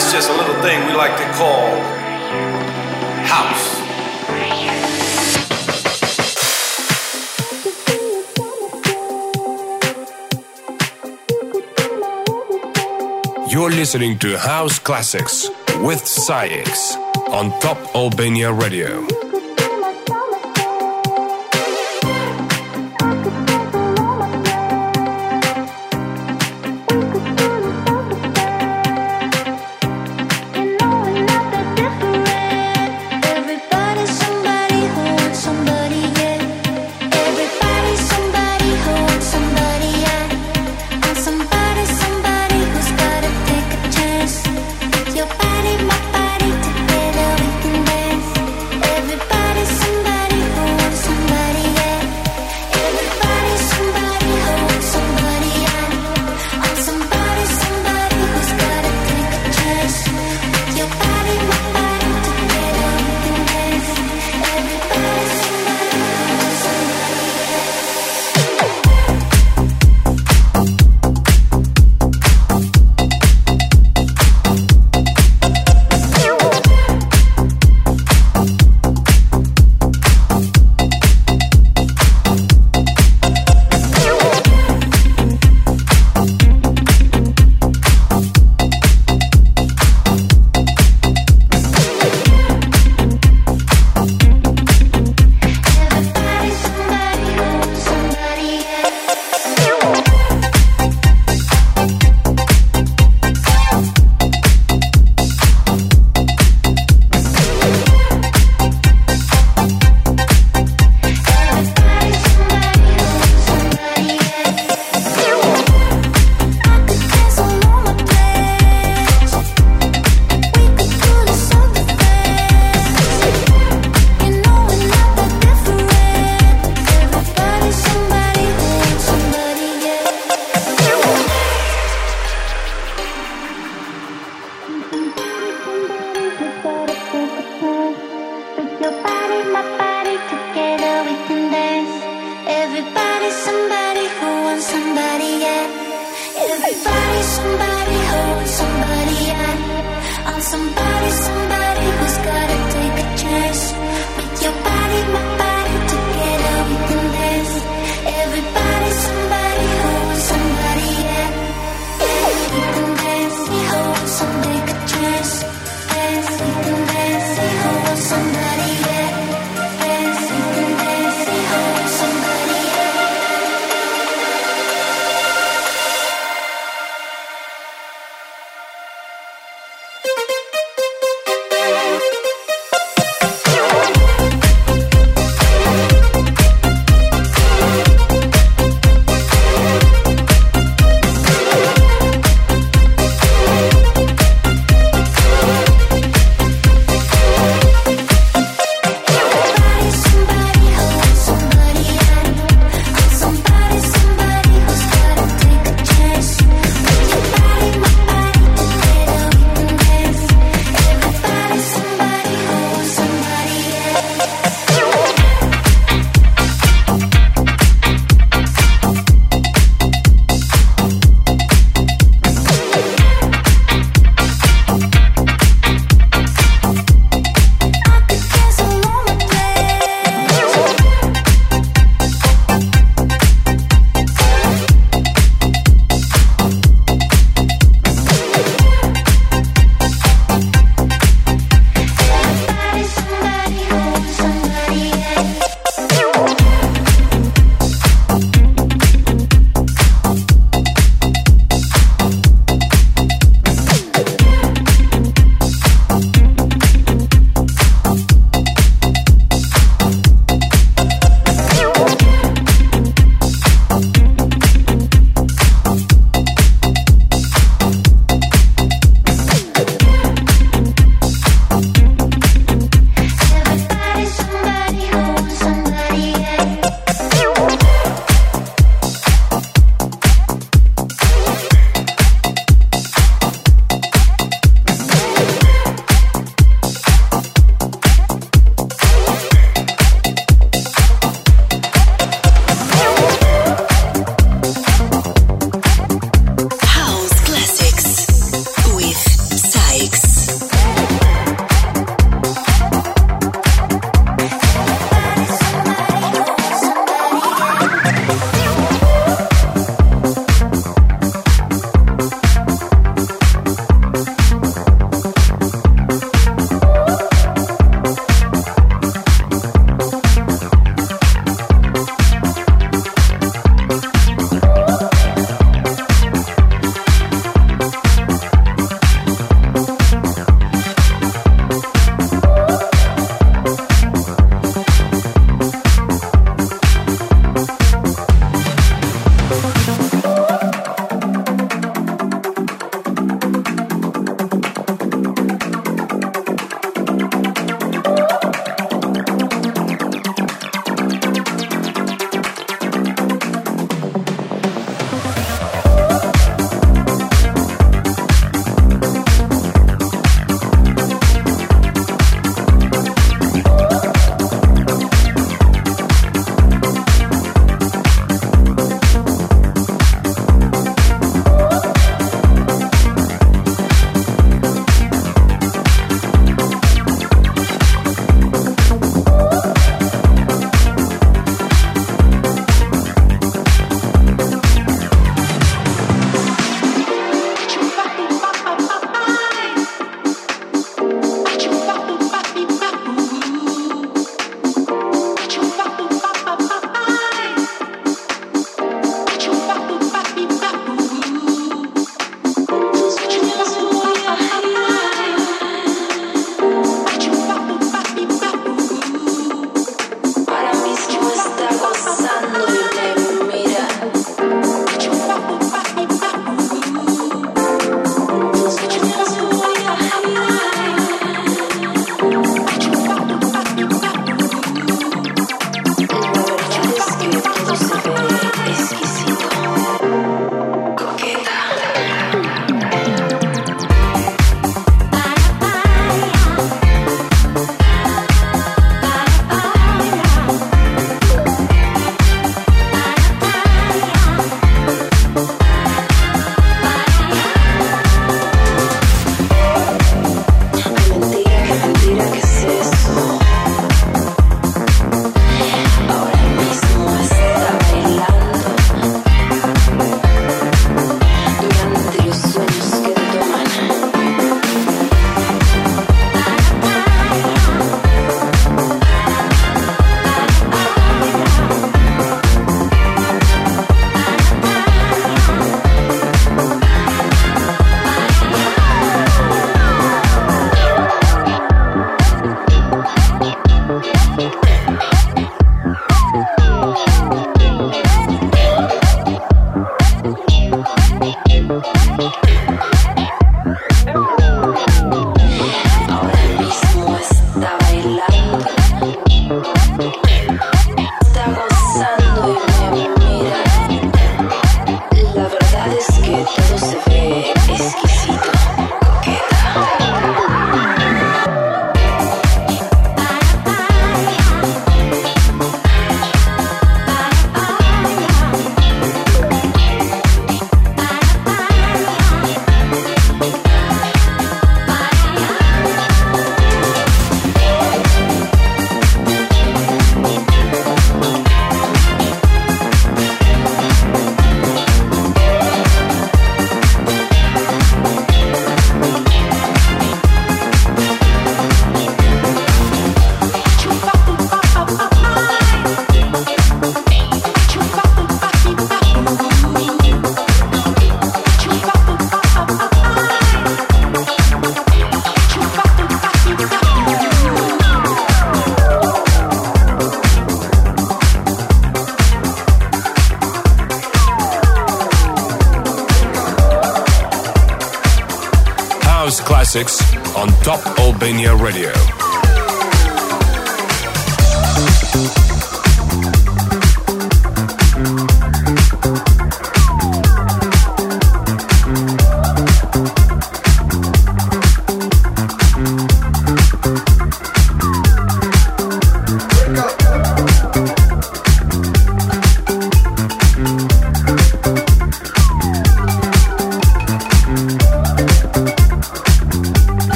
Is just a little thing we like to call house. You're listening to House Classics with SAIX on Top Albania Radio.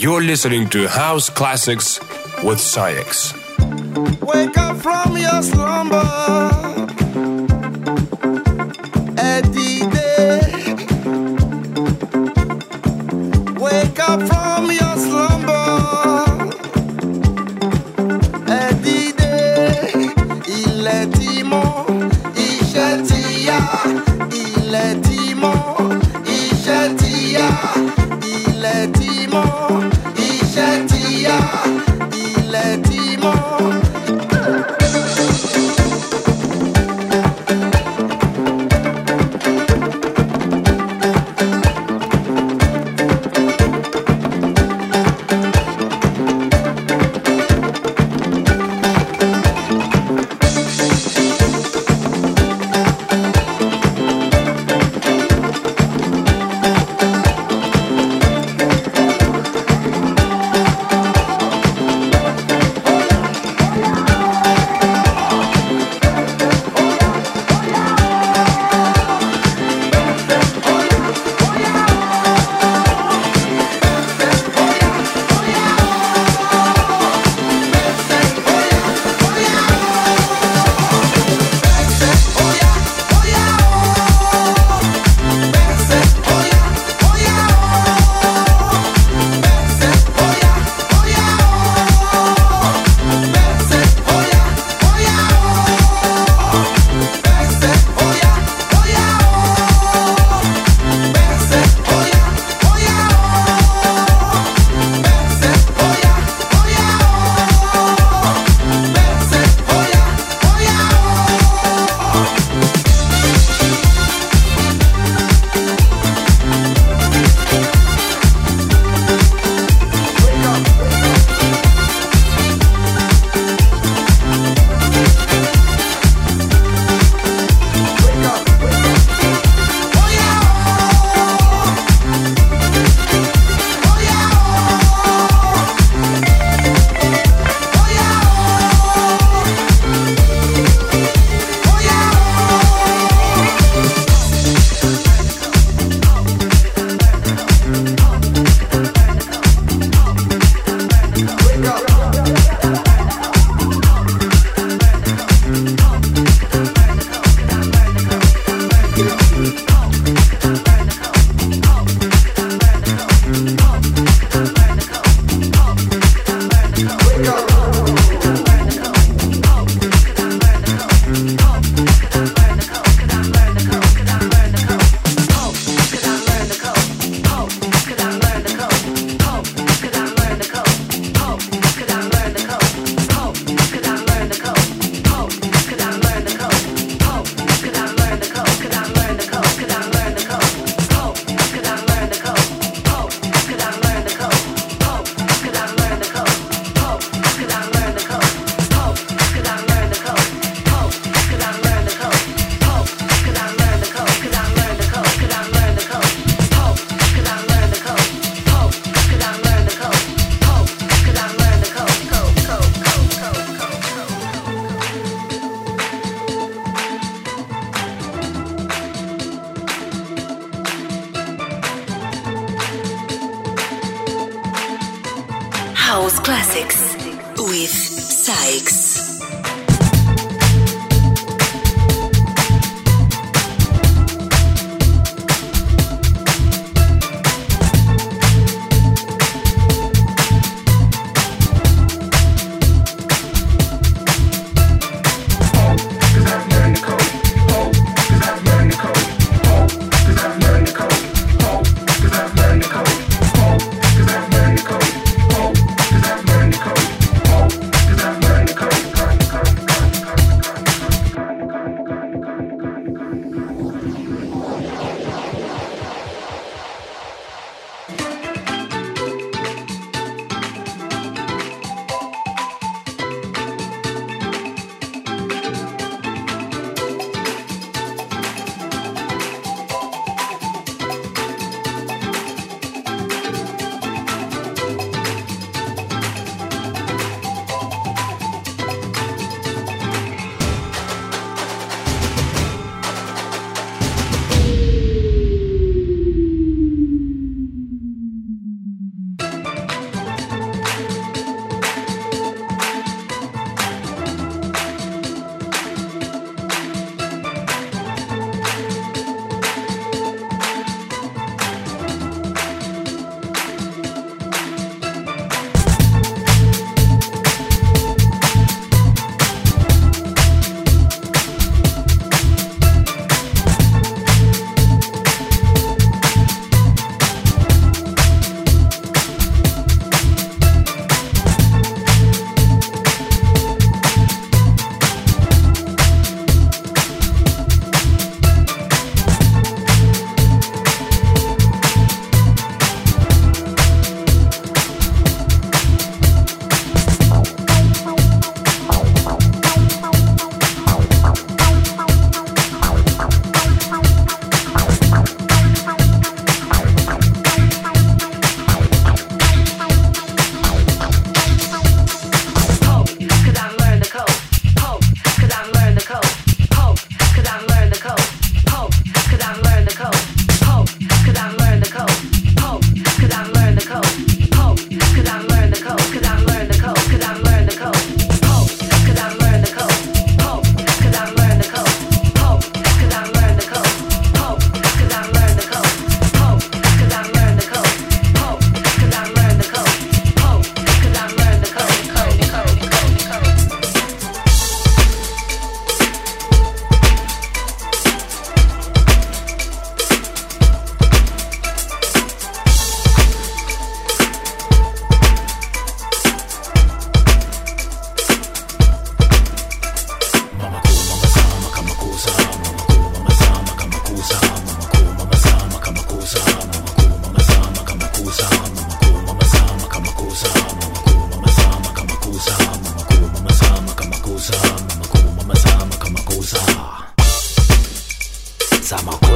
You're listening to House Classics with SAIX. Wake up from your slumber.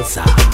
salsa.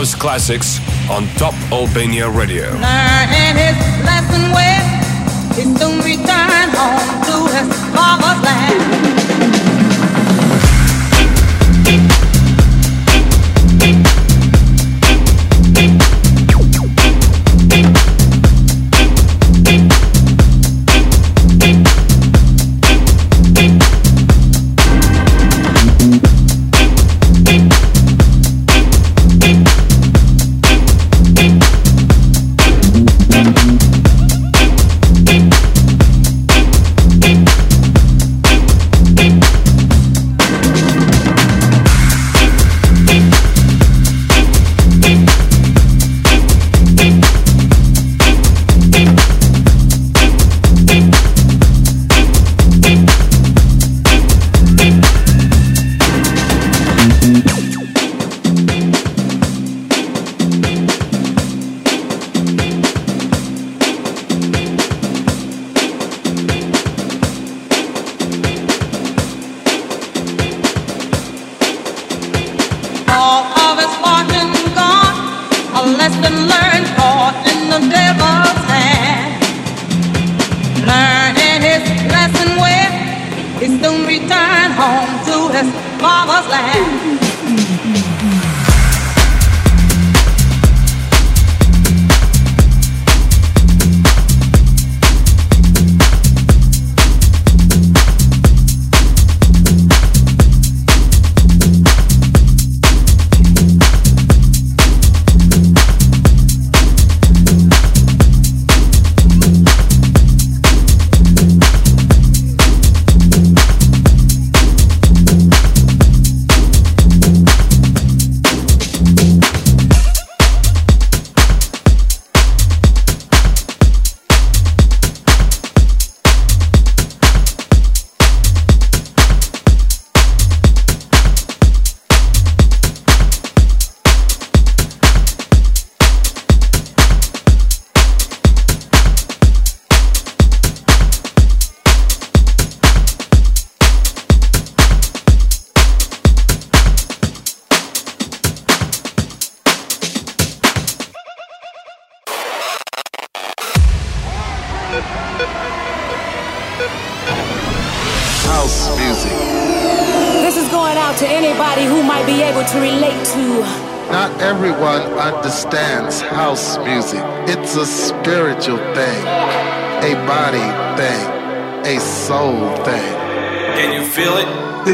House Classics on Top Albania Radio. Learning his lesson well, soon home to his father's land.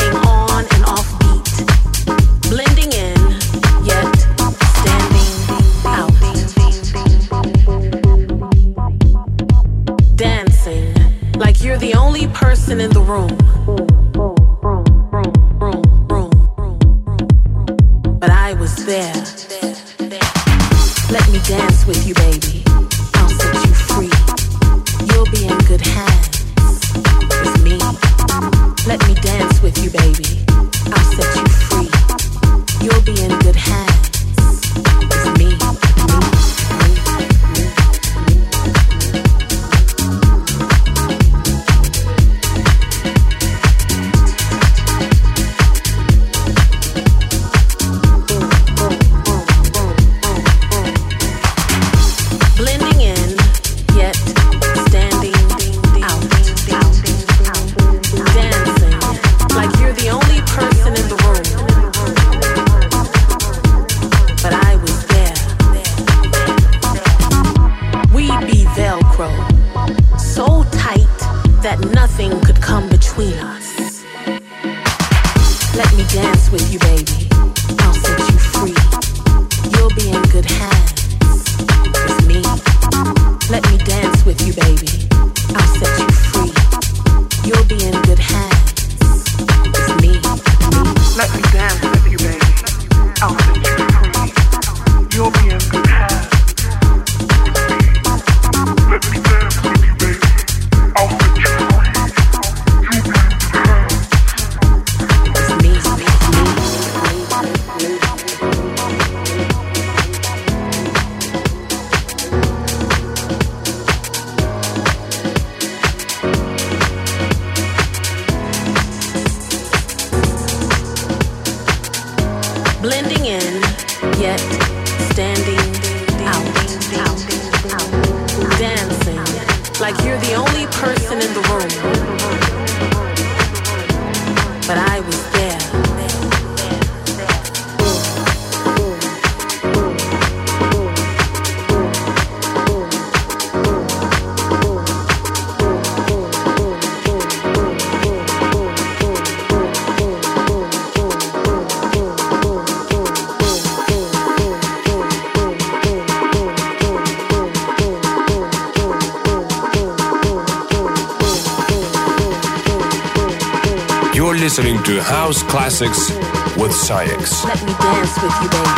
Listening Classics with SAIX. Let me dance with you, baby.